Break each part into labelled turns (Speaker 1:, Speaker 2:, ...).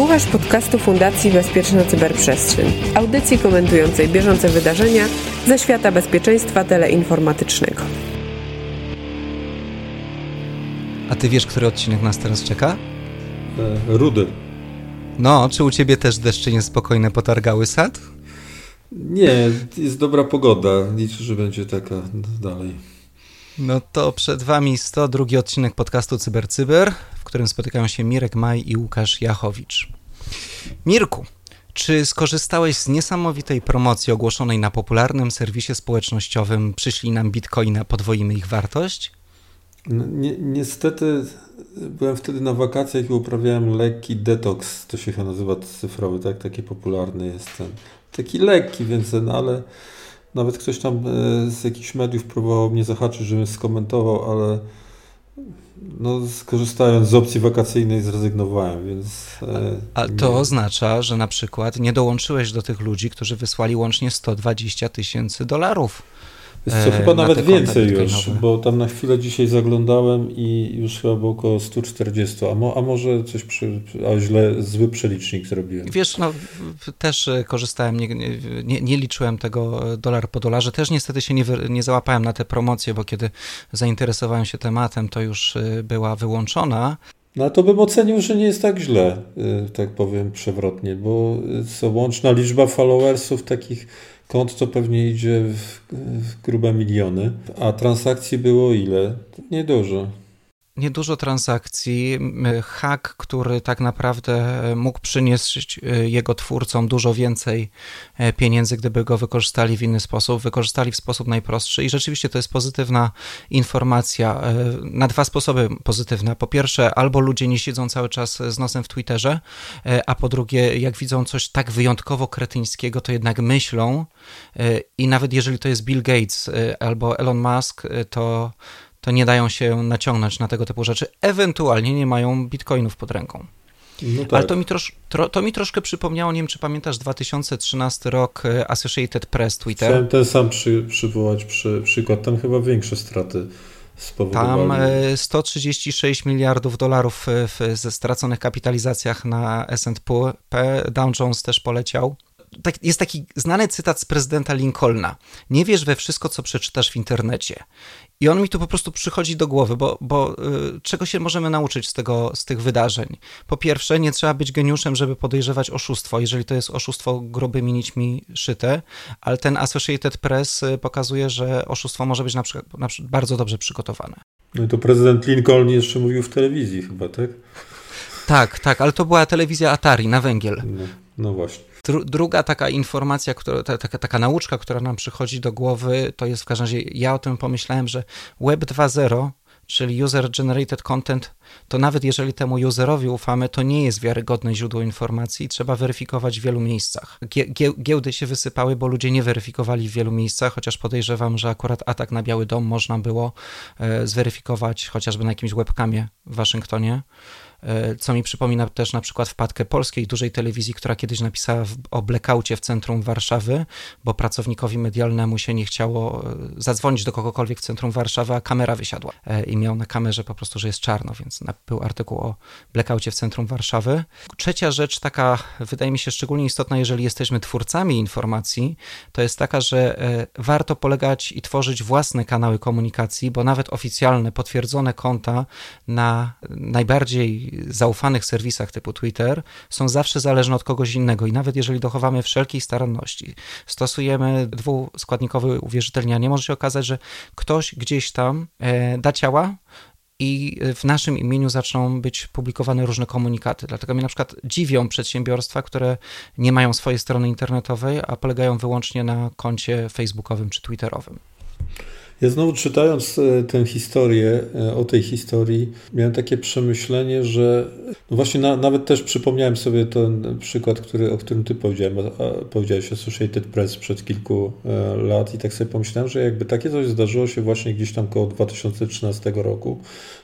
Speaker 1: Słuchasz podcastu Fundacji Bezpieczna Cyberprzestrzeń, audycji komentującej bieżące wydarzenia ze świata bezpieczeństwa teleinformatycznego.
Speaker 2: A ty wiesz, który odcinek nas teraz czeka?
Speaker 3: E, rudy.
Speaker 2: No, czy u ciebie też deszcze niespokojne potargały sad?
Speaker 3: Nie, jest dobra pogoda. Liczę, że będzie taka dalej.
Speaker 2: No to przed wami 102 odcinek podcastu CyberCyber, w którym spotykają się Mirek Maj i Łukasz Jachowicz. Mirku, czy skorzystałeś z niesamowitej promocji ogłoszonej na popularnym serwisie społecznościowym Przyszli nam bitcoina, podwoimy ich wartość?
Speaker 3: No, ni niestety byłem wtedy na wakacjach i uprawiałem lekki detoks, to się chyba nazywa cyfrowy, tak? Taki popularny jest ten. Taki lekki, więc ten, ale nawet ktoś tam e, z jakichś mediów próbował mnie zahaczyć, żebym skomentował, ale no, skorzystając z opcji wakacyjnej zrezygnowałem, więc...
Speaker 2: E, A to nie. oznacza, że na przykład nie dołączyłeś do tych ludzi, którzy wysłali łącznie 120 tysięcy dolarów
Speaker 3: jest to chyba nawet więcej już, bo tam na chwilę dzisiaj zaglądałem i już chyba było około 140, a, mo, a może coś przy, a źle, zły przelicznik zrobiłem.
Speaker 2: Wiesz, no też e, korzystałem, nie, nie, nie liczyłem tego e, dolar po dolarze, też niestety się nie, nie załapałem na te promocje, bo kiedy zainteresowałem się tematem, to już e, była wyłączona.
Speaker 3: No to bym ocenił, że nie jest tak źle, tak powiem przewrotnie, bo co łączna liczba followersów takich Kont to pewnie idzie w, w grube miliony, a transakcji było ile? Niedużo
Speaker 2: niedużo transakcji. Hack, który tak naprawdę mógł przynieść e, jego twórcom dużo więcej e, pieniędzy, gdyby go wykorzystali w inny sposób, wykorzystali w sposób najprostszy i rzeczywiście to jest pozytywna informacja. E, na dwa sposoby pozytywna. Po pierwsze, albo ludzie nie siedzą cały czas z nosem w Twitterze, a po drugie, jak widzą coś tak wyjątkowo kretyńskiego, to jednak myślą i nawet jeżeli to jest Bill Gates albo Elon Musk, to to nie dają się naciągnąć na tego typu rzeczy. Ewentualnie nie mają bitcoinów pod ręką. No tak. Ale to mi, trosz, tro, to mi troszkę przypomniało, nie wiem czy pamiętasz, 2013 rok e, Associated Press Twitter.
Speaker 3: Chciałem ten sam przy, przywołać przy, przykład, tam chyba większe straty spowodowali.
Speaker 2: Tam 136 e, miliardów dolarów w, ze straconych kapitalizacjach na S&P, Dow Jones też poleciał tak, jest taki znany cytat z prezydenta Lincolna. Nie wierz we wszystko, co przeczytasz w internecie. I on mi tu po prostu przychodzi do głowy, bo, bo y, czego się możemy nauczyć z, tego, z tych wydarzeń? Po pierwsze, nie trzeba być geniuszem, żeby podejrzewać oszustwo, jeżeli to jest oszustwo grubymi nićmi szyte, ale ten Associated Press y, pokazuje, że oszustwo może być na przykład, na przykład bardzo dobrze przygotowane.
Speaker 3: No i to prezydent Lincoln jeszcze mówił w telewizji chyba, tak?
Speaker 2: Tak, tak, ale to była telewizja Atari na węgiel.
Speaker 3: No, no właśnie.
Speaker 2: Dru druga taka informacja, która, ta, taka, taka nauczka, która nam przychodzi do głowy, to jest w każdym razie, ja o tym pomyślałem, że Web 2.0 czyli user generated content, to nawet jeżeli temu userowi ufamy, to nie jest wiarygodne źródło informacji, trzeba weryfikować w wielu miejscach. Giełdy się wysypały, bo ludzie nie weryfikowali w wielu miejscach, chociaż podejrzewam, że akurat atak na Biały Dom można było e, zweryfikować chociażby na jakimś webkamie w Waszyngtonie. E, co mi przypomina też na przykład wpadkę polskiej dużej telewizji, która kiedyś napisała o blackoutie w centrum Warszawy, bo pracownikowi medialnemu się nie chciało e, zadzwonić do kogokolwiek w centrum Warszawy, a kamera wysiadła e, i miał na kamerze po prostu, że jest czarno, więc był artykuł o blackoutie w centrum Warszawy. Trzecia rzecz, taka wydaje mi się szczególnie istotna, jeżeli jesteśmy twórcami informacji, to jest taka, że warto polegać i tworzyć własne kanały komunikacji, bo nawet oficjalne, potwierdzone konta na najbardziej zaufanych serwisach typu Twitter są zawsze zależne od kogoś innego i nawet jeżeli dochowamy wszelkiej staranności, stosujemy dwuskładnikowe uwierzytelnianie, może się okazać, że ktoś gdzieś tam e, da ciała, i w naszym imieniu zaczną być publikowane różne komunikaty. Dlatego mnie na przykład dziwią przedsiębiorstwa, które nie mają swojej strony internetowej, a polegają wyłącznie na koncie facebookowym czy twitterowym.
Speaker 3: Ja znowu czytając e, tę historię, e, o tej historii, miałem takie przemyślenie, że no właśnie na, nawet też przypomniałem sobie ten przykład, który, o którym ty powiedziałem, powiedziałeś Associated Press przed kilku e, lat i tak sobie pomyślałem, że jakby takie coś zdarzyło się właśnie gdzieś tam koło 2013 roku,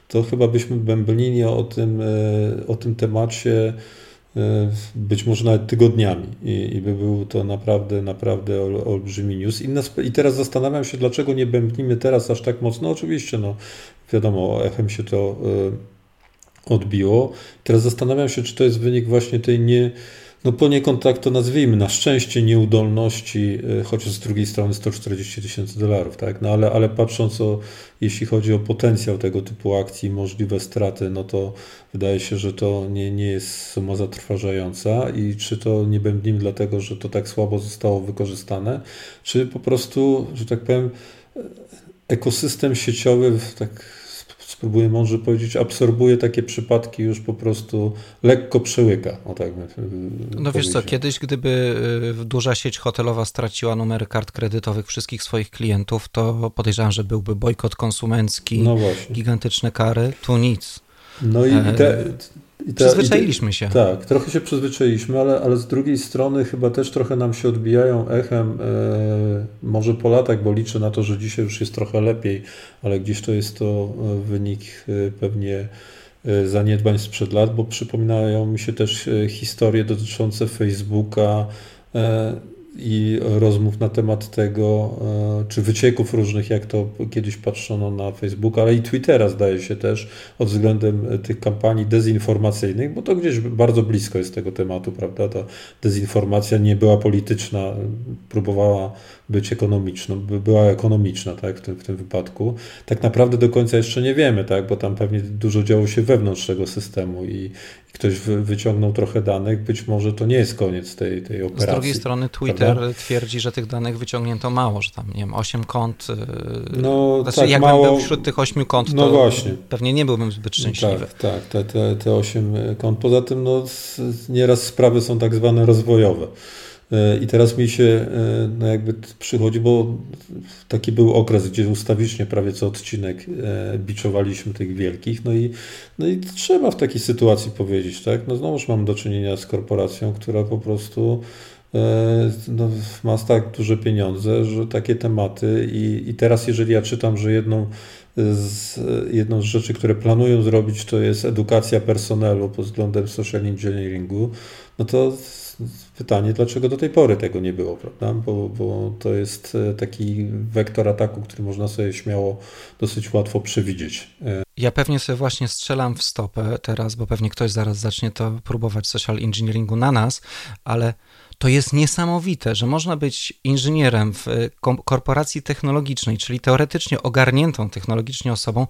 Speaker 3: to chyba byśmy bęblili o tym, o tym temacie być może nawet tygodniami i, i by był to naprawdę, naprawdę ol, olbrzymi news. Inna, I teraz zastanawiam się, dlaczego nie bębnimy teraz aż tak mocno. Oczywiście, no wiadomo, echem się to odbiło. Teraz zastanawiam się, czy to jest wynik właśnie tej nie, no poniekąd tak to nazwijmy, na szczęście nieudolności, e, chociaż z drugiej strony 140 tysięcy dolarów, tak? No ale, ale patrząc o, jeśli chodzi o potencjał tego typu akcji, możliwe straty, no to wydaje się, że to nie, nie jest suma zatrważająca i czy to nie będzie dlatego, że to tak słabo zostało wykorzystane, czy po prostu, że tak powiem, e, ekosystem sieciowy tak spróbuję mądrze powiedzieć, absorbuje takie przypadki już po prostu lekko przełyka. O tak
Speaker 2: no wiesz co, kiedyś gdyby y, duża sieć hotelowa straciła numery kart kredytowych wszystkich swoich klientów, to podejrzewam, że byłby bojkot konsumencki, no gigantyczne kary, tu nic.
Speaker 3: No i te,
Speaker 2: i te, Przyzwyczailiśmy się.
Speaker 3: Tak, trochę się przyzwyczailiśmy, ale, ale z drugiej strony chyba też trochę nam się odbijają echem, e, może po latach, bo liczę na to, że dzisiaj już jest trochę lepiej, ale gdzieś to jest to e, wynik e, pewnie e, zaniedbań sprzed lat, bo przypominają mi się też historie dotyczące Facebooka, i rozmów na temat tego, e, czy wycieków różnych, jak to kiedyś patrzono na Facebooka, ale i Twittera zdaje się też, pod względem tych kampanii dezinformacyjnych, bo to gdzieś bardzo blisko jest tego tematu, prawda? Ta dezinformacja nie była polityczna, próbowała być ekonomiczną, była ekonomiczna tak, w, tym, w tym wypadku. Tak naprawdę do końca jeszcze nie wiemy, tak, bo tam pewnie dużo działo się wewnątrz tego systemu i, ktoś wyciągnął trochę danych, być może to nie jest koniec tej, tej operacji.
Speaker 2: Z drugiej strony Twitter prawda? twierdzi, że tych danych wyciągnięto mało, że tam, nie wiem, 8 kont. Y, no, znaczy, tak, jakbym mało... był wśród tych 8 kont, no to właśnie. pewnie nie byłbym zbyt szczęśliwy.
Speaker 3: Tak, tak te, te, te 8 kont. Poza tym no, nieraz sprawy są tak zwane rozwojowe. E, I teraz mi się e, no jakby przychodzi, bo taki był okres, gdzie ustawicznie prawie co odcinek e, biczowaliśmy tych wielkich, no i, no i trzeba w takiej sytuacji powiedzieć, tak? No znowuż mam do czynienia z korporacją, która po prostu no, ma tak duże pieniądze, że takie tematy i, i teraz jeżeli ja czytam, że jedną z, jedną z rzeczy, które planują zrobić, to jest edukacja personelu pod względem social engineeringu, no to pytanie, dlaczego do tej pory tego nie było, prawda? Bo, bo to jest e, taki wektor ataku, który można sobie śmiało dosyć łatwo przewidzieć.
Speaker 2: E, ja pewnie sobie właśnie strzelam w stopę teraz, bo pewnie ktoś zaraz zacznie to próbować social engineeringu na nas, ale to jest niesamowite, że można być inżynierem w e, korporacji technologicznej, czyli teoretycznie ogarniętą technologicznie osobą,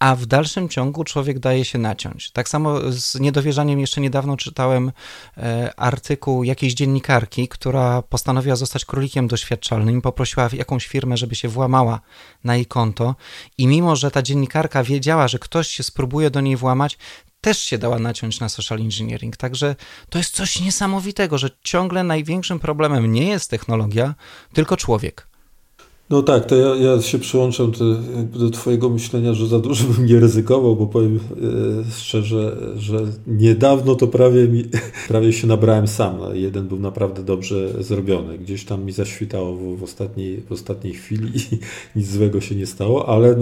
Speaker 2: a w dalszym ciągu człowiek daje się naciąć. Tak samo z niedowierzaniem jeszcze niedawno czytałem e, artykuł jakiejś dziennikarki, która postanowiła zostać królikiem doświadczalnym poprosiła jakąś firmę, żeby się włamała na jej konto i mimo, że ta dziennikarka wiedziała, że ktoś się spróbuje do niej włamać, też się dała naciąć na social engineering. Także to jest coś niesamowitego, że ciągle największym problemem nie jest technologia, tylko człowiek.
Speaker 3: No tak, to ja, ja się przyłączam do, do Twojego myślenia, że za dużo bym nie ryzykował, bo powiem e, szczerze, że niedawno to prawie, mi, prawie się nabrałem sam. Jeden był naprawdę dobrze zrobiony. Gdzieś tam mi zaświtało w, w, ostatniej, w ostatniej chwili i nic złego się nie stało, ale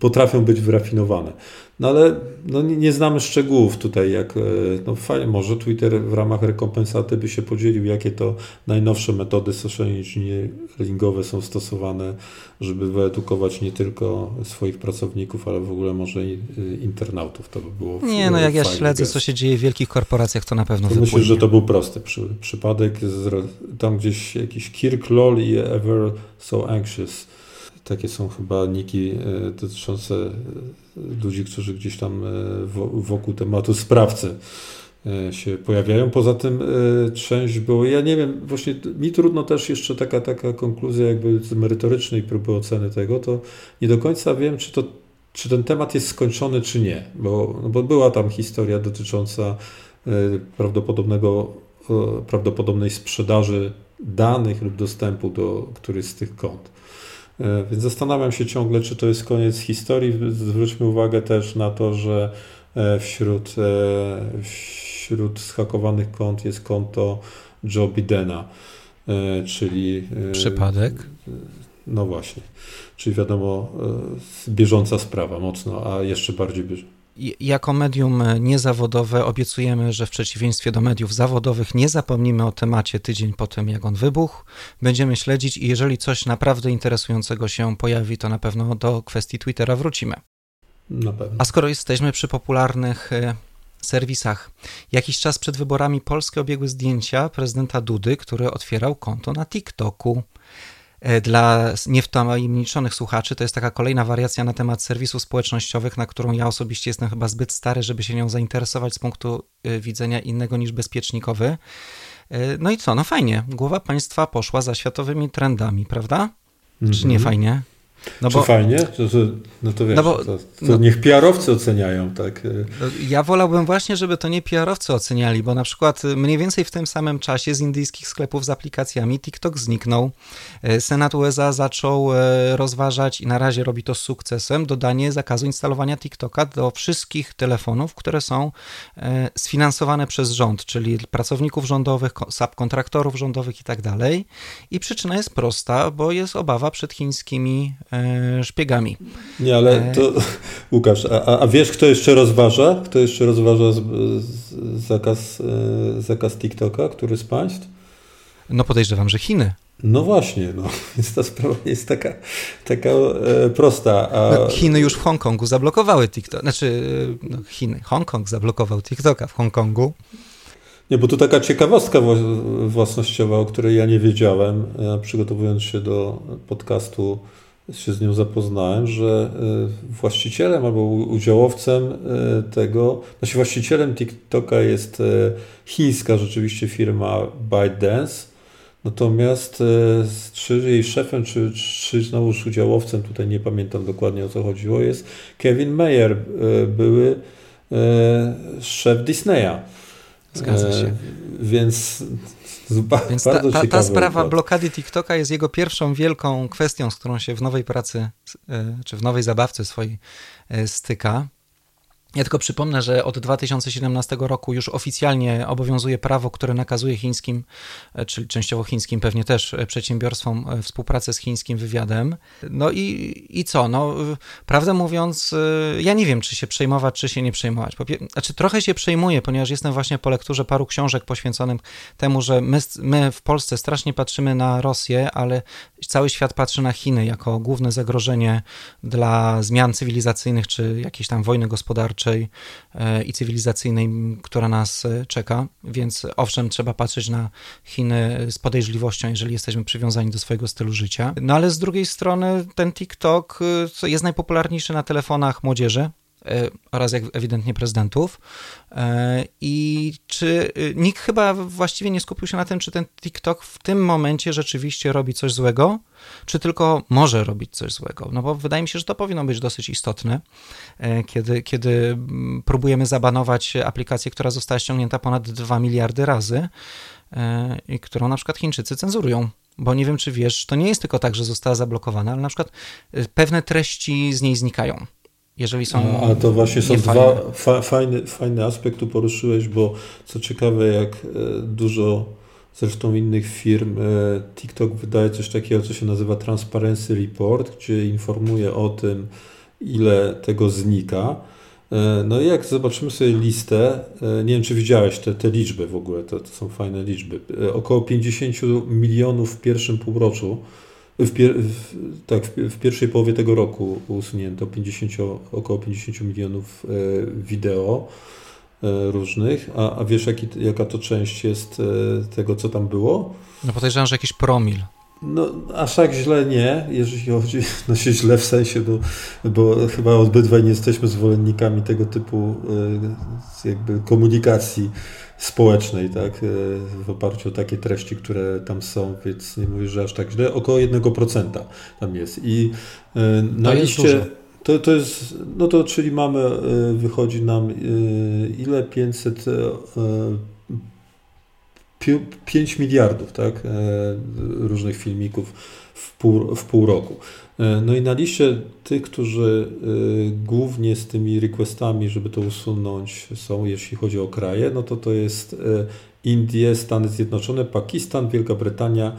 Speaker 3: potrafią być wyrafinowane. No ale no, nie, nie, znamy szczegółów tutaj, jak, e, no fajnie, może Twitter w ramach rekompensaty by się podzielił, jakie to najnowsze metody social engineeringowe są stosowane, żeby wyedukować nie tylko swoich pracowników, ale w ogóle może i internautów. To by było
Speaker 2: Nie, no jak ja śledzę, co się dzieje w wielkich korporacjach, to na pewno to
Speaker 3: Myślę, że to był prosty przy, przypadek. Tam gdzieś jakiś Kirk Lol i Ever So Anxious takie są chyba niki e, dotyczące e, ludzi, którzy gdzieś tam e, wokół tematu sprawcy się pojawiają. Poza tym część było, ja nie wiem, właśnie mi trudno też jeszcze taka, taka konkluzja jakby z merytorycznej próby oceny tego, to nie do końca wiem, czy to czy ten temat jest skończony, czy nie, bo, no bo była tam historia dotycząca prawdopodobnego, prawdopodobnej sprzedaży danych lub dostępu do którychś z tych kont. E, więc zastanawiam się ciągle, czy to jest koniec historii. Zwróćmy uwagę też na to, że e, wśród, e, wśród zhakowanych kont jest konto Joe Bidena, czyli.
Speaker 2: Przypadek?
Speaker 3: No właśnie. Czyli wiadomo, bieżąca sprawa mocno, a jeszcze bardziej bieżąca.
Speaker 2: Jako medium niezawodowe obiecujemy, że w przeciwieństwie do mediów zawodowych nie zapomnimy o temacie tydzień po tym, jak on wybuchł. Będziemy śledzić i jeżeli coś naprawdę interesującego się pojawi, to na pewno do kwestii Twittera wrócimy.
Speaker 3: Na pewno.
Speaker 2: A skoro jesteśmy przy popularnych serwisach. Jakiś czas przed wyborami polskie obiegły zdjęcia prezydenta Dudy, który otwierał konto na TikToku. E, dla niewtajemniczonych słuchaczy to jest taka kolejna wariacja na temat serwisów społecznościowych, na którą ja osobiście jestem chyba zbyt stary, żeby się nią zainteresować z punktu e, widzenia innego niż bezpiecznikowy. E, no i co? No fajnie. Głowa państwa poszła za światowymi trendami, prawda? Mm -hmm. Czy nie mhm. fajnie?
Speaker 3: No Czy bo, fajnie? To, to, no to wiesz, no bo, to, to no, niech PR-owcy oceniają, tak?
Speaker 2: No, ja wolałbym właśnie, żeby to nie PR-owcy oceniali, bo na przykład mniej więcej w tym samym czasie z indyjskich sklepów z aplikacjami TikTok zniknął. E, Senat USA zaczął e, rozważać i na razie robi to z sukcesem dodanie zakazu instalowania TikToka do wszystkich telefonów, które są sfinansowane przez rząd, czyli pracowników rządowych, subkontraktorów rządowych i tak dalej. I przyczyna jest prosta, bo jest obawa przed chińskimi szpiegami.
Speaker 3: Nie, ale e, to Łukasz, a, a wiesz, kto jeszcze rozważa? Kto jeszcze rozważa z, z, zakaz, e, zakaz TikToka? Który z państw?
Speaker 2: No podejrzewam, że Chiny.
Speaker 3: No właśnie, no, więc ta sprawa nie jest taka, taka e, prosta. A...
Speaker 2: No, Chiny już w Hongkongu zablokowały TikTok, znaczy no, Chiny, Hongkong zablokował TikToka w Hongkongu.
Speaker 3: Nie, bo tu taka ciekawostka własnościowa, o której ja nie wiedziałem, przygotowując się do podcastu się z nią zapoznałem, że e, właścicielem albo udziałowcem e, tego, znaczy właścicielem TikToka jest e, chińska rzeczywiście firma ByteDance, natomiast czy jej szefem, czy, czy znowuż udziałowcem, tutaj nie pamiętam dokładnie o co chodziło, jest Kevin Mayer, były szef Disneya.
Speaker 2: Zgadza się.
Speaker 3: Więc
Speaker 2: więc ta, ta, ta sprawa blokady TikToka jest jego pierwszą wielką kwestią, z którą się w nowej pracy, e, czy w nowej zabawce swojej e, styka. Ja tylko przypomnę, że od 2017 roku już oficjalnie obowiązuje prawo, które nakazuje chińskim, e, czyli częściowo chińskim pewnie też e, przedsiębiorstwom e, współpracę z chińskim wywiadem. No i, i co? No, prawdę mówiąc, ja nie wiem, czy się przejmować, czy się nie przejmować. Znaczy, trochę się przejmuję, ponieważ jestem właśnie po lekturze paru książek poświęconych temu, że my, my w Polsce strasznie patrzymy na Rosję, ale cały świat patrzy na Chiny jako główne zagrożenie dla zmian cywilizacyjnych, czy jakiejś tam wojny gospodarczej E, i cywilizacyjnej, która nas e, czeka. Więc owszem, trzeba patrzeć na Chiny z podejrzliwością, jeżeli jesteśmy przywiązani do swojego stylu życia. No ale z drugiej strony ten TikTok e, jest najpopularniejszy na telefonach młodzieży. E, oraz jak ewidentnie prezydentów. E, I czy e, nikt chyba właściwie nie skupił się na tym, czy ten TikTok w tym momencie rzeczywiście robi coś złego, czy tylko może robić coś złego. No bo wydaje mi się, że to powinno być dosyć istotne, kiedy, kiedy próbujemy zabanować aplikację, która została ściągnięta ponad 2 miliardy razy i którą na przykład Chińczycy cenzurują bo nie wiem, czy wiesz, to nie jest tylko tak, że została zablokowana, ale na przykład pewne treści z niej znikają jeżeli są.
Speaker 3: A to właśnie są dwa fa, fajny, fajny aspekt tu poruszyłeś, bo co ciekawe, jak e, dużo zresztą innych firm, e, TikTok wydaje coś takiego, co się nazywa Transparency Report, gdzie informuje o tym, ile tego znika. E, no i jak zobaczymy sobie listę, nie wiem czy widziałeś te, te liczby w ogóle, to, to są fajne liczby. Około 50 milionów w pierwszym półroczu w, pier, w, tak, w, w, pierwszej połowie tego roku usunięto 50, około 50 milionów e, wideo e, różnych. A, a wiesz, jaki, jaka to część jest e, tego, co tam było?
Speaker 2: No podejrzewam, że jakiś promil.
Speaker 3: No, aż tak źle nie, jeżeli chodzi, no się źle w sensie, bo, bo chyba obydwaj nie jesteśmy zwolennikami tego typu jakby komunikacji społecznej, tak, e, w oparciu o takie treści, które tam są, więc nie mówię, że aż tak źle, około 1% tam jest. I e, na to liście... To, to jest, no to czyli mamy, e, wychodzi nam ile? 500, 5 miliardów, tak, różnych filmików w pół, w pół roku. E, no i na liście tych, którzy e, głównie z tymi requestami, żeby to usunąć, są, jeśli chodzi o kraje, no to to jest e, Indie, Stany Zjednoczone, Pakistan, Wielka Brytania,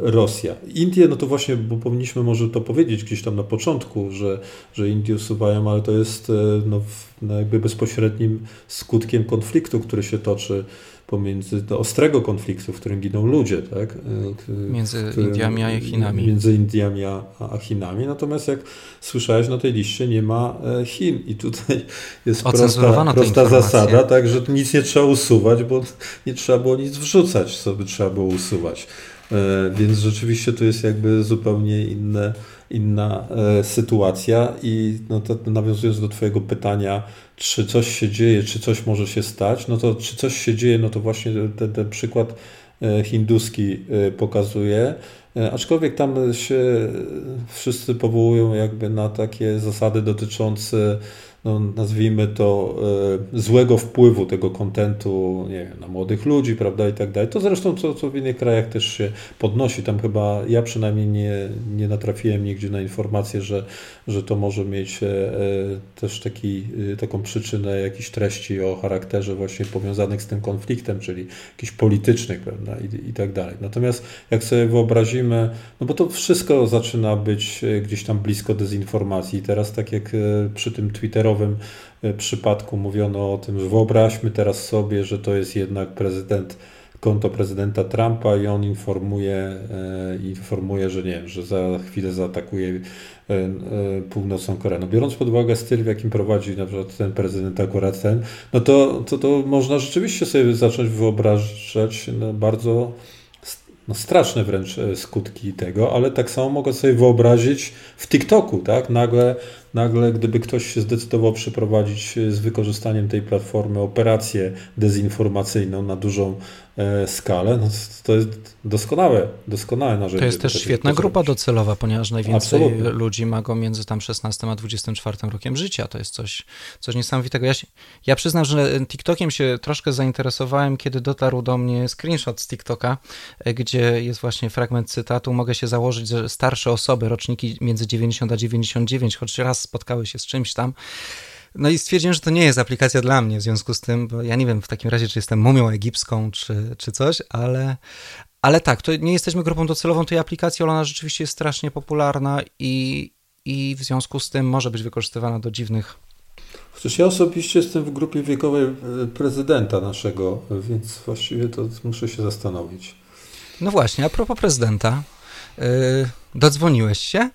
Speaker 3: Rosja. Indie, no to właśnie, bo powinniśmy może to powiedzieć gdzieś tam na początku, że, że Indie usuwają, ale to jest no, no jakby bezpośrednim skutkiem konfliktu, który się toczy pomiędzy do ostrego konfliktu, w którym giną ludzie, tak?
Speaker 2: Między którym, Indiami a Chinami.
Speaker 3: Między Indiami a, a Chinami. Natomiast jak słyszałeś, na tej liście nie ma Chin i tutaj jest prosta, prosta zasada, tak, że nic nie trzeba usuwać, bo nie trzeba było nic wrzucać, co by trzeba było usuwać. Więc rzeczywiście to jest jakby zupełnie inne inna e, sytuacja i no to nawiązując do Twojego pytania, czy coś się dzieje, czy coś może się stać, no to czy coś się dzieje, no to właśnie ten, ten przykład e, hinduski e, pokazuje, aczkolwiek tam się wszyscy powołują jakby na takie zasady dotyczące no, nazwijmy to, e, złego wpływu tego kontentu na młodych ludzi, prawda, i tak dalej. To zresztą, co, co w innych krajach też się podnosi. Tam chyba ja przynajmniej nie, nie natrafiłem nigdzie na informację, że, że to może mieć e, też taki, e, taką przyczynę jakichś treści o charakterze właśnie powiązanych z tym konfliktem, czyli jakichś politycznych, prawda, i, i tak dalej. Natomiast jak sobie wyobrazimy, no bo to wszystko zaczyna być gdzieś tam blisko dezinformacji. Teraz tak jak przy tym Twitterowym E, przypadku mówiono o tym, że wyobraźmy teraz sobie, że to jest jednak prezydent, konto prezydenta Trumpa i on informuje, e, informuje, że nie wiem, że za chwilę zaatakuje e, północną Koreę. No biorąc pod uwagę styl, w jakim prowadzi na przykład ten prezydent akurat ten, no to, to, to można rzeczywiście sobie zacząć wyobrażać no, bardzo no, straszne wręcz skutki tego, ale tak samo mogę sobie wyobrazić w TikToku, tak? Nagle nagle, gdyby ktoś się zdecydował przeprowadzić z wykorzystaniem tej platformy operację dezinformacyjną na dużą E, skalę, no to jest doskonałe, doskonałe narzędzie.
Speaker 2: To jest też świetna grupa docelowa, ponieważ najwięcej Absolutnie. ludzi ma go między tam 16 a 24 rokiem życia. To jest coś, coś niesamowitego. Ja, się, ja przyznam, że TikTokiem się troszkę zainteresowałem, kiedy dotarł do mnie screenshot z TikToka, e, gdzie jest właśnie fragment cytatu. Mogę się założyć, że starsze osoby, roczniki między 90 a 99, choć raz spotkały się z czymś tam, no i stwierdziłem, że to nie jest aplikacja dla mnie w związku z tym, bo ja nie wiem w takim razie, czy jestem mumią egipską, czy, czy coś, ale, ale tak, to nie jesteśmy grupą docelową tej aplikacji, ale ona rzeczywiście jest strasznie popularna i, i w związku z tym może być wykorzystywana do dziwnych.
Speaker 3: Chociaż ja osobiście jestem w grupie wiekowej e, prezydenta naszego, więc właściwie to muszę się zastanowić.
Speaker 2: No właśnie, a propos prezydenta, yy, dodzwoniłeś się?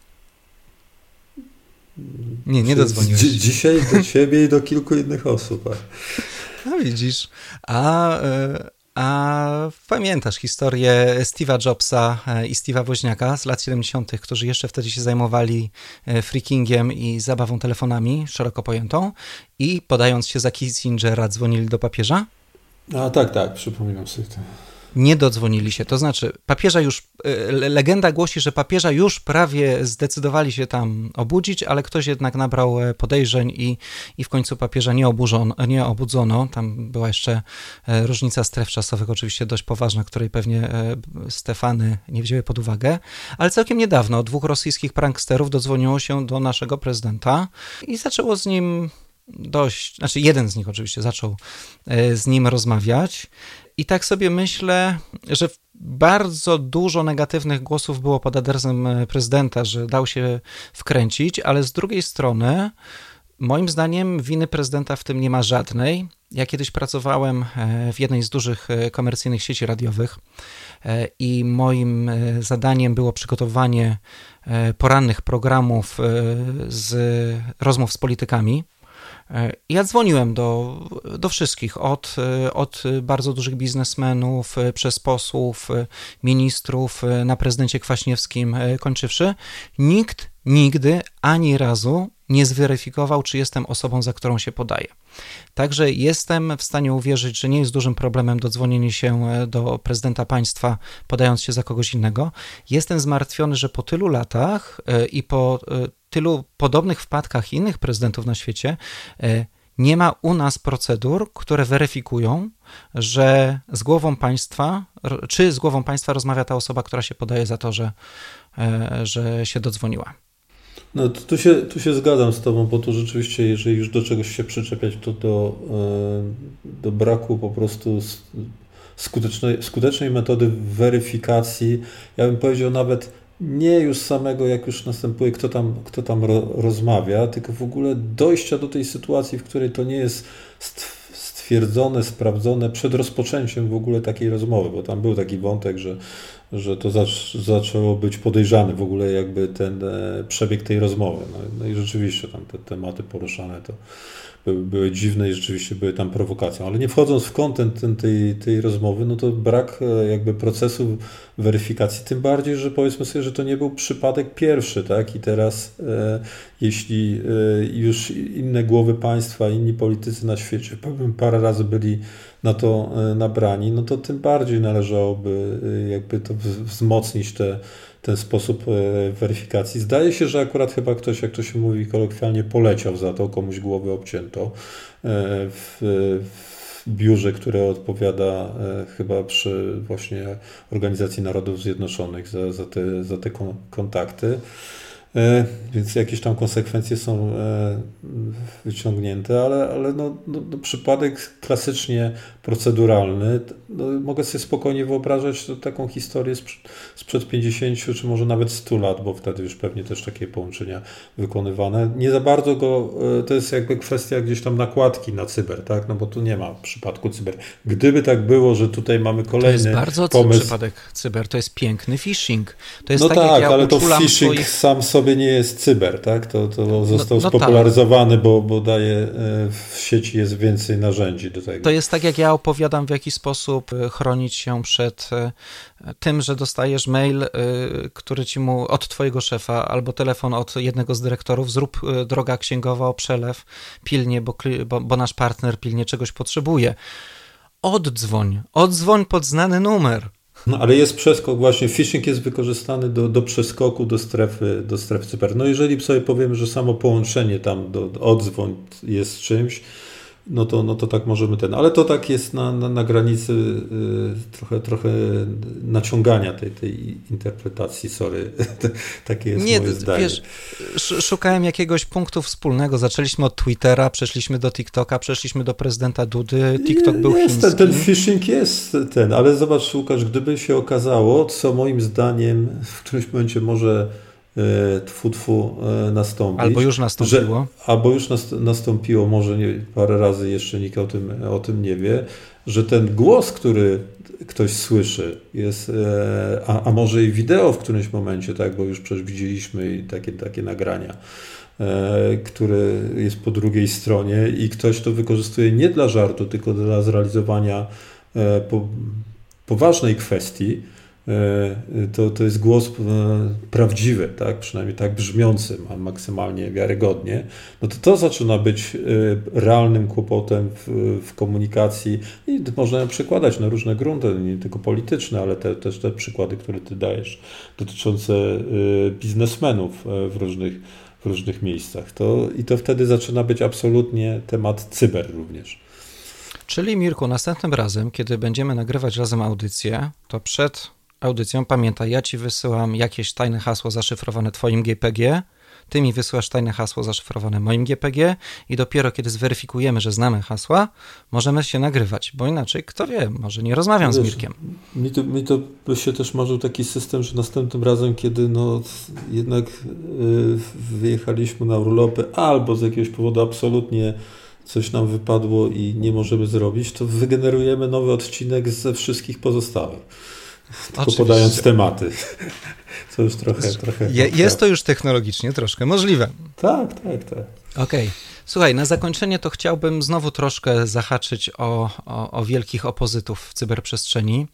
Speaker 2: Nie, nie dodzwoniłeś. Dzi
Speaker 3: dzisiaj do ciebie i do kilku innych osób.
Speaker 2: No widzisz. A, e, a pamiętasz historię Steve'a Jobsa e, i Steve'a Woźniaka z lat 70., którzy jeszcze wtedy się zajmowali e, freakingiem i zabawą telefonami, szeroko pojętą, i podając się za Kissingera, dzwonili do papieża?
Speaker 3: A tak, tak, przypominam sobie to
Speaker 2: nie dodzwonili się. To znaczy, papieża już, e, legenda głosi, że papieża już prawie zdecydowali się tam obudzić, ale ktoś jednak nabrał e, podejrzeń i, i w końcu papieża nie, oburzono, nie obudzono. Tam była jeszcze e, różnica stref czasowych, oczywiście dość poważna, której pewnie Stefany nie wzięły pod uwagę, ale całkiem niedawno dwóch rosyjskich pranksterów dodzwoniło się do naszego prezydenta i zaczęło z nim dość, znaczy jeden z nich oczywiście zaczął z nim rozmawiać i tak sobie myślę, że bardzo dużo negatywnych głosów było pod adresem e, prezydenta, że dał się wkręcić, ale z drugiej strony, moim zdaniem, winy prezydenta w tym nie ma żadnej. Ja kiedyś pracowałem e, w jednej z dużych e, komercyjnych sieci radiowych i moim zadaniem było przygotowanie porannych programów z rozmów z politykami. E, ja dzwoniłem do, do wszystkich, od, e, od bardzo dużych biznesmenów, e, przez posłów, ministrów, na prezydencie Kwaśniewskim kończywszy. Nikt nigdy ani razu nie zweryfikował, czy jestem osobą, za którą się podaję. Także jestem w stanie uwierzyć, że nie jest dużym problemem dodzwonienie się do prezydenta państwa, podając się za kogoś innego. Jestem zmartwiony, że po tylu latach i po tylu podobnych wpadkach innych prezydentów na świecie, e, nie ma u nas procedur, które weryfikują, że z głową państwa, czy z głową państwa rozmawia ta osoba, która się podaje za to, że, e, że się dodzwoniła.
Speaker 3: No tu się, tu się zgadzam z Tobą, bo tu rzeczywiście, jeżeli już do czegoś się przyczepiać, to do, e, do braku po prostu skutecznej, skutecznej metody weryfikacji, ja bym powiedział nawet nie już samego, jak już następuje, kto tam, kto tam ro, rozmawia, tylko w ogóle dojścia do tej sytuacji, w której to nie jest stwierdzone, sprawdzone przed rozpoczęciem w ogóle takiej rozmowy, bo tam był taki wątek, że, że to zac zaczęło być podejrzane w ogóle jakby ten e, przebieg tej rozmowy. No, no i rzeczywiście tam te tematy poruszane to były, dziwne i rzeczywiście były tam prowokacją. Ale nie wchodząc w kontent tej, tej rozmowy, no to brak e, jakby procesu weryfikacji, tym bardziej, że powiedzmy sobie, że to nie był przypadek pierwszy, tak? I teraz e, jeśli e, już inne głowy państwa, inni politycy na świecie parę razy byli na to e, nabrani, no to tym bardziej należałoby e, jakby to wzmocnić te ten sposób e, weryfikacji. Zdaje się, że akurat chyba ktoś, jak to się mówi kolokwialnie, poleciał za to, komuś głowę obcięto w, w biurze, które odpowiada chyba przy właśnie Organizacji Narodów Zjednoczonych za, za, te, za te kontakty. E, więc jakieś tam konsekwencje są e, wyciągnięte, ale, ale no, no, no przypadek klasycznie proceduralny, no, mogę sobie spokojnie wyobrażać taką historię sprzed 50 czy może nawet 100 lat, bo wtedy już pewnie też takie połączenia wykonywane. Nie za bardzo go, e, to jest jakby kwestia gdzieś tam nakładki na cyber, tak? No bo tu nie ma w przypadku cyber. Gdyby tak było, że tutaj mamy kolejny
Speaker 2: To jest bardzo
Speaker 3: pomysł...
Speaker 2: przypadek cyber, to jest piękny phishing. To jest
Speaker 3: no
Speaker 2: tak,
Speaker 3: tak,
Speaker 2: ja
Speaker 3: ale to phishing
Speaker 2: swoich...
Speaker 3: sam sobie nie jest cyber, tak? To, to został no, no spopularyzowany, tak. bo, bo daje, e, w sieci jest więcej narzędzi do tego.
Speaker 2: To jest tak, jak ja opowiadam, w jaki sposób e, chronić się przed e, tym, że dostajesz mail, który ci mu od twojego szefa, albo telefon od jednego z dyrektorów, zrób droga księgowa o przelew pilnie, bo, bo, bo nasz partner pilnie czegoś potrzebuje. Oddzwoń, oddzwoń pod znany numer.
Speaker 3: No ale jest przeskok, właśnie phishing jest wykorzystany do, do przeskoku do strefy, do strefy cyber. No jeżeli sobie powiemy, że samo połączenie tam do, odzwoń jest czymś, no to, no to tak możemy ten, ale to tak jest na, na, na granicy y, trochę, trochę naciągania tej, tej interpretacji, sorry, takie jest Nie, moje zdanie. Wiesz,
Speaker 2: szukałem jakiegoś punktu wspólnego, zaczęliśmy od Twittera, przeszliśmy do TikToka, przeszliśmy do prezydenta Dudy, TikTok był
Speaker 3: jest,
Speaker 2: chiński.
Speaker 3: Ten, ten phishing jest ten, ale zobacz Łukasz, gdyby się okazało, co moim zdaniem w którymś momencie może tfu, tfu e, nastąpić.
Speaker 2: Albo już nastąpiło.
Speaker 3: Że, albo już nastąpiło, może nie, parę razy jeszcze nikt o tym, o tym nie wie, że ten głos, który ktoś słyszy, jest, e, a, a może i wideo w którymś momencie, tak, bo już przecież widzieliśmy takie, takie nagrania, które jest po drugiej stronie i ktoś to wykorzystuje nie dla żartu, tylko dla zrealizowania po, poważnej kwestii, E, to, to jest głos e, prawdziwy, tak? przynajmniej tak brzmiący, a maksymalnie wiarygodnie, no to to zaczyna być e, realnym kłopotem w, w komunikacji i można przekładać na różne grunty, nie tylko polityczne, ale te, też te przykłady, które ty dajesz, dotyczące biznesmenów w różnych, w różnych miejscach. To, I to wtedy zaczyna być absolutnie temat cyber również.
Speaker 2: Czyli Mirku, następnym razem, kiedy będziemy nagrywać razem audycję, to przed audycją, pamiętaj, ja ci wysyłam jakieś tajne hasło zaszyfrowane twoim GPG, ty mi wysyłasz tajne hasło zaszyfrowane moim GPG i dopiero kiedy zweryfikujemy, że znamy hasła, możemy się nagrywać, bo inaczej, kto wie, może nie rozmawiam Wiesz, z Mirkiem.
Speaker 3: Mi to, mi to by się też marzył taki system, że następnym razem, kiedy no jednak yy, wyjechaliśmy na urlopy albo z jakiegoś powodu absolutnie coś nam wypadło i nie możemy zrobić, to wygenerujemy nowy odcinek ze wszystkich pozostałych. Tylko Oczywiście. podając tematy. To już trochę. trochę
Speaker 2: Je, jest to już technologicznie troszkę możliwe.
Speaker 3: Tak, tak, tak.
Speaker 2: Okej. Okay. Słuchaj, na zakończenie to chciałbym znowu troszkę zahaczyć o, o, o, wielkich opozytów w cyberprzestrzeni.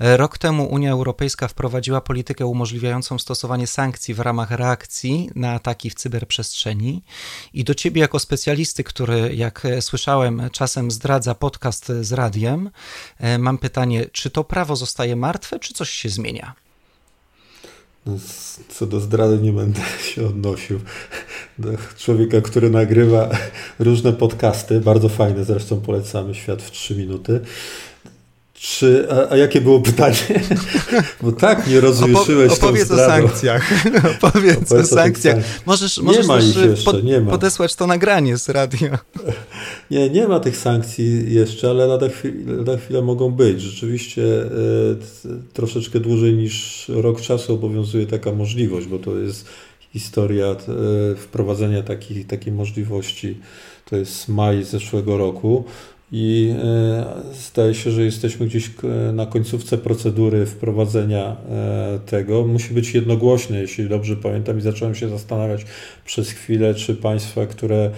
Speaker 2: Rok temu Unia Europejska wprowadziła politykę umożliwiającą stosowanie sankcji w ramach reakcji na ataki w cyberprzestrzeni. I do ciebie, jako specjalisty, który, jak słyszałem, czasem zdradza podcast z radiem, e, mam pytanie: czy to prawo zostaje martwe, czy coś się zmienia?
Speaker 3: No, co do zdrady nie będę się odnosił. Do człowieka, który nagrywa różne podcasty, bardzo fajne zresztą polecamy Świat w 3 minuty. Czy, a, a, jakie było pytanie? Bo tak nie rozjuszyłeś
Speaker 2: Opo Opowiedz o sankcjach. opowiedz, o sankcjach. Możesz, nie możesz ma ich jeszcze, po, nie ma. podesłać to nagranie z radia.
Speaker 3: Nie, nie ma tych sankcji jeszcze, ale lada, chwilę, lada chwilę mogą być. Rzeczywiście e, troszeczkę dłużej niż rok czasu obowiązuje taka możliwość, bo to jest historia e, wprowadzenia takich, takiej możliwości. To jest maj zeszłego roku. I zdaje się, że jesteśmy gdzieś na końcówce procedury wprowadzenia tego. Musi być jednogłośny, jeśli dobrze pamiętam, i zacząłem się zastanawiać przez chwilę, czy państwa, które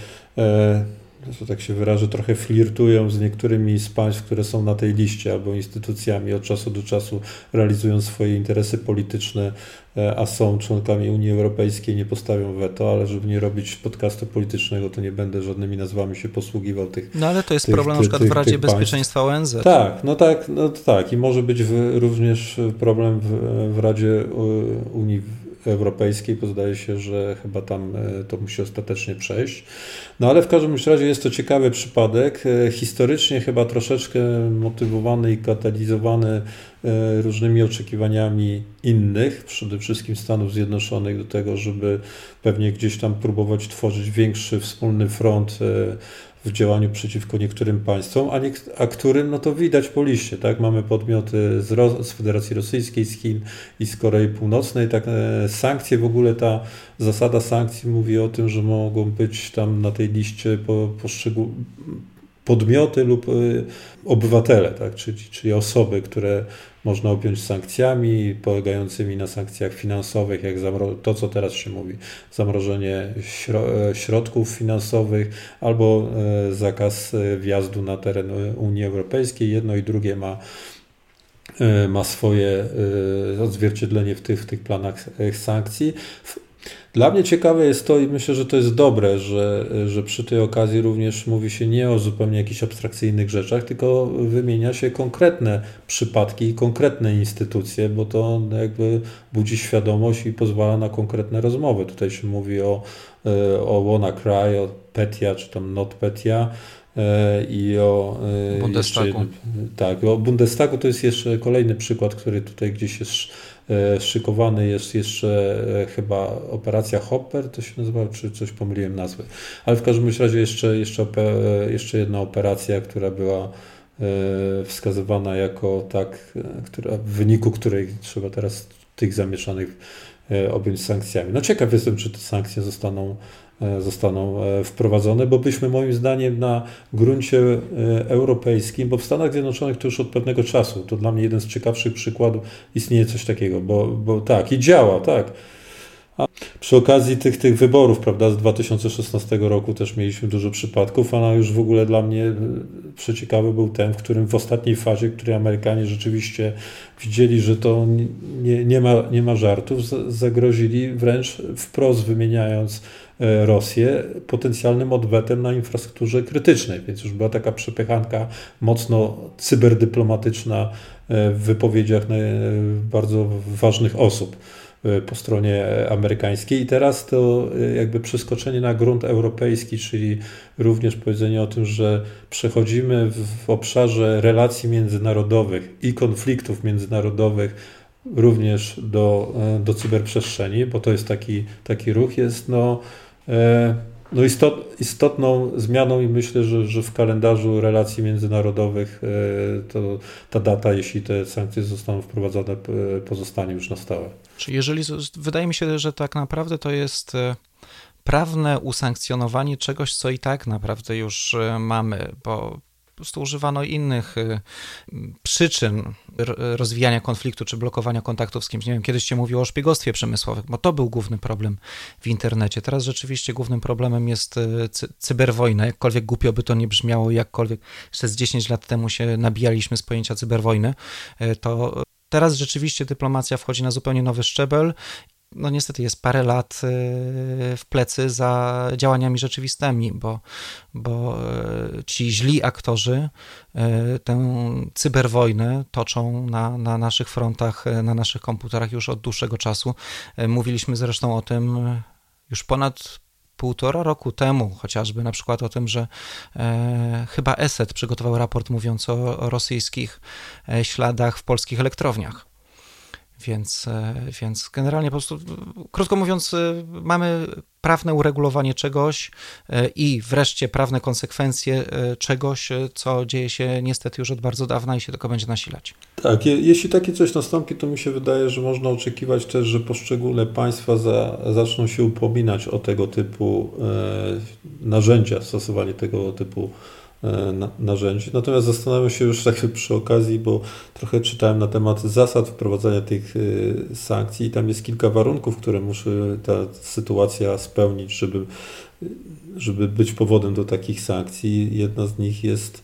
Speaker 3: że tak się wyrażę, trochę flirtują z niektórymi z państw, które są na tej liście, albo instytucjami od czasu do czasu realizują swoje interesy polityczne, e, a są członkami Unii Europejskiej, nie postawią weto, ale żeby nie robić podcastu politycznego, to nie będę żadnymi nazwami się posługiwał tych.
Speaker 2: No ale to jest tych, problem tych, na przykład w Radzie Bezpieczeństwa ONZ.
Speaker 3: Tak, no tak, no tak. I może być w, również problem w, w Radzie Unii Europejskiej, bo zdaje się, że chyba tam e, to musi ostatecznie przejść. No ale w każdym razie jest to ciekawy przypadek, e, historycznie chyba troszeczkę motywowany i katalizowany e, różnymi oczekiwaniami innych, przede wszystkim Stanów Zjednoczonych, do tego, żeby pewnie gdzieś tam próbować tworzyć większy wspólny front w działaniu przeciwko niektórym państwom, a, nie, a którym no to widać po liście. Tak? Mamy podmioty z, z Federacji Rosyjskiej, z Chin i z Korei Północnej. Tak, e, sankcje, w ogóle ta zasada sankcji mówi o tym, że mogą być tam na tej liście po, podmioty lub e, obywatele, tak? czyli, czyli osoby, które można objąć sankcjami polegającymi na sankcjach finansowych, jak to, co teraz się mówi, zamrożenie e, środków finansowych albo e, zakaz e, wjazdu na teren Unii Europejskiej. Jedno i drugie ma ma swoje odzwierciedlenie w tych, w tych planach sankcji. Dla mnie ciekawe jest to i myślę, że to jest dobre, że, że przy tej okazji również mówi się nie o zupełnie jakichś abstrakcyjnych rzeczach, tylko wymienia się konkretne przypadki i konkretne instytucje, bo to jakby budzi świadomość i pozwala na konkretne rozmowy. Tutaj się mówi o, e, o WannaCry, o Petia, czy tam NotPetia e, i o
Speaker 2: e, Bundestagu. Jeszcze,
Speaker 3: tak, o Bundestagu to jest jeszcze kolejny przykład, który tutaj gdzieś jest szykowany jest jeszcze e, chyba operacja Hopper, to się nazywa, czy coś pomyliłem nazwy. Ale w każdym razie jeszcze, jeszcze, e, jeszcze jedna operacja, która była wskazywana jako tak, która, w wyniku której trzeba teraz tych zamieszanych objąć sankcjami. No ciekaw jestem, czy te sankcje zostaną E, zostaną e, wprowadzone, bo byśmy moim zdaniem na gruncie e, europejskim, bo w Stanach Zjednoczonych to już od pewnego czasu, to dla mnie jeden z ciekawszych przykładów, istnieje coś takiego, bo, bo tak, i działa, tak. A przy okazji tych, tych wyborów, prawda, z 2016 roku też mieliśmy dużo przypadków, a już w ogóle dla mnie przeciekawy był ten, w którym w ostatniej fazie, w której Amerykanie rzeczywiście widzieli, że to nie, nie, ma, nie ma żartów, zagrozili wręcz wprost wymieniając E, Rosję potencjalnym odwetem na infrastrukturze krytycznej, więc już była taka przepychanka mocno cyberdyplomatyczna e, w wypowiedziach e, bardzo ważnych osób po stronie amerykańskiej. I teraz to jakby przeskoczenie na grunt europejski, czyli również powiedzenie o tym, że przechodzimy w obszarze relacji międzynarodowych i konfliktów międzynarodowych również do, do cyberprzestrzeni, bo to jest taki, taki ruch, jest no, E, no istot, istotną zmianą i myślę, że, że w kalendarzu relacji międzynarodowych e, to ta data, jeśli te sankcje zostaną wprowadzone, pozostanie już na stałe.
Speaker 2: Czy jeżeli, wydaje mi się, że tak naprawdę to jest e, prawne usankcjonowanie czegoś, co i tak naprawdę już mamy, bo prostu używano innych y, przyczyn rozwijania konfliktu czy blokowania kontaktów z kimś. Nie wiem, kiedyś się mówiło o szpiegostwie przemysłowym, bo to był główny problem w internecie. Teraz rzeczywiście głównym problemem jest y, cyberwojna. Jakkolwiek głupio by to nie brzmiało, jakkolwiek jeszcze z 10 lat temu się nabijaliśmy z pojęcia cyberwojny, y, to Teraz rzeczywiście dyplomacja wchodzi na zupełnie nowy szczebel no niestety jest parę lat y, w plecy za działaniami rzeczywistymi, bo, bo y, ci źli aktorzy y, tę cyberwojnę toczą na, na naszych frontach, na naszych komputerach już od dłuższego czasu. Mówiliśmy zresztą o tym już ponad półtora roku temu, chociażby na przykład o tym, że e, chyba ESET przygotował raport mówiąc o, o rosyjskich śladach w polskich elektrowniach. Więc, e, więc generalnie po prostu, krótko mówiąc, e, mamy prawne uregulowanie czegoś e, i wreszcie prawne konsekwencje czegoś, co dzieje się niestety już od bardzo dawna i się tylko będzie nasilać.
Speaker 3: Tak, jeśli takie coś nastąpi, to mi się wydaje, że można oczekiwać też, że poszczególne państwa za, zaczną się upominać o tego typu e, narzędzia, stosowanie tego typu narzędzi. Natomiast zastanawiam się już tak przy okazji, bo trochę czytałem na temat zasad wprowadzania tych sankcji i tam jest kilka warunków, które musi ta sytuacja spełnić, żeby, żeby być powodem do takich sankcji. Jedna z nich jest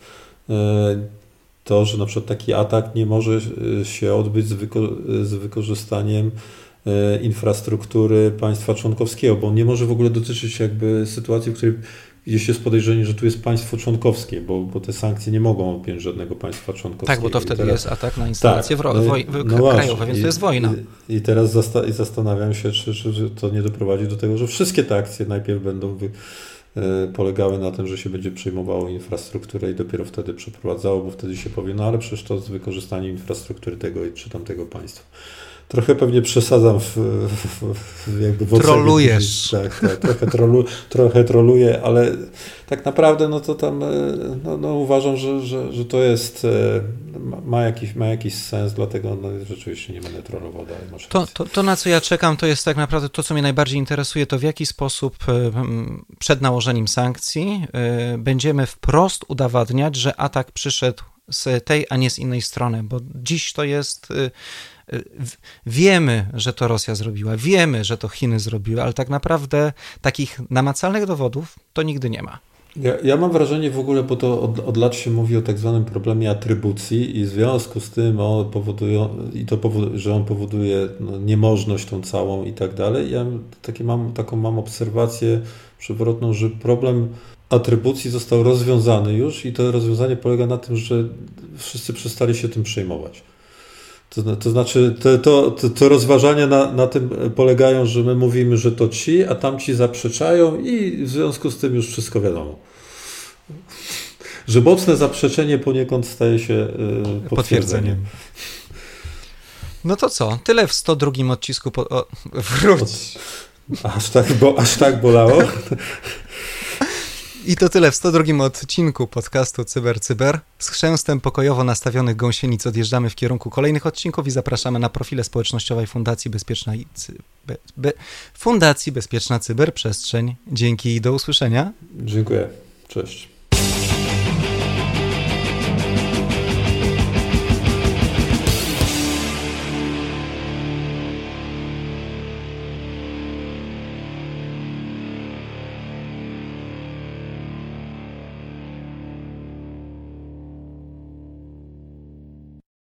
Speaker 3: to, że na przykład taki atak nie może się odbyć z, wyko z wykorzystaniem E, infrastruktury państwa członkowskiego, bo on nie może w ogóle dotyczyć jakby sytuacji, w której gdzieś jest podejrzenie, że tu jest państwo członkowskie, bo, bo te sankcje nie mogą objąć żadnego państwa członkowskiego.
Speaker 2: Tak, bo to wtedy teraz, jest atak na instalacje tak, w, woj, w, no krajowe, więc i, to jest wojna.
Speaker 3: I, i teraz zasta i zastanawiam się, czy, czy, to nie doprowadzi do tego, że wszystkie te akcje najpierw będą wy, e, polegały na tym, że się będzie przejmowało infrastrukturę i dopiero wtedy przeprowadzało, bo wtedy się powie, no ale przecież to z wykorzystaniem infrastruktury tego czy tamtego państwa trochę pewnie przesadzam w, w, w jakby w
Speaker 2: Trolujesz.
Speaker 3: Tak, tak, trochę, trolu, trochę troluję, ale tak naprawdę no to tam e, no, no uważam, że, że, że to jest e, ma jakiś, ma jakiś sens, dlatego no, rzeczywiście nie będę trollował dalej.
Speaker 2: To, to, to, na co ja czekam, to jest tak naprawdę to, co mnie najbardziej interesuje, to w jaki sposób e, przed nałożeniem sankcji będziemy wprost udowadniać, że atak przyszedł z tej, a nie z innej strony, bo dziś to jest wiemy, że to Rosja zrobiła, wiemy, że to Chiny zrobiły, ale tak naprawdę takich namacalnych dowodów to nigdy nie ma.
Speaker 3: Ja, ja mam wrażenie w ogóle, bo to od, od, lat się mówi o tak zwanym problemie atrybucji i w związku z tym on powoduje, i to powoduje, że on powoduje no, niemożność tą całą i tak dalej. Ja takie mam, taką mam obserwację przewrotną, że problem atrybucji został rozwiązany już i to rozwiązanie polega na tym, że wszyscy przestali się tym przejmować. To, to znaczy, to, to, to rozważania na, na tym polegają, że my mówimy, że to ci, a tamci zaprzeczają i w związku z tym już wszystko wiadomo. Że mocne zaprzeczenie poniekąd staje się yy, potwierdzeniem.
Speaker 2: No to co? Tyle w 102 odcisku. Po... O, wróć.
Speaker 3: Aż tak, bo, aż tak bolało?
Speaker 2: I to tyle w 102 odcinku podcastu Cyber Cyber. Z chrzęstem pokojowo nastawionych gąsienic odjeżdżamy w kierunku kolejnych odcinków i zapraszamy na profile społecznościowej Fundacji Bezpieczna, Be, Fundacji Bezpieczna Cyberprzestrzeń. Dzięki i do usłyszenia.
Speaker 3: Dziękuję. Cześć.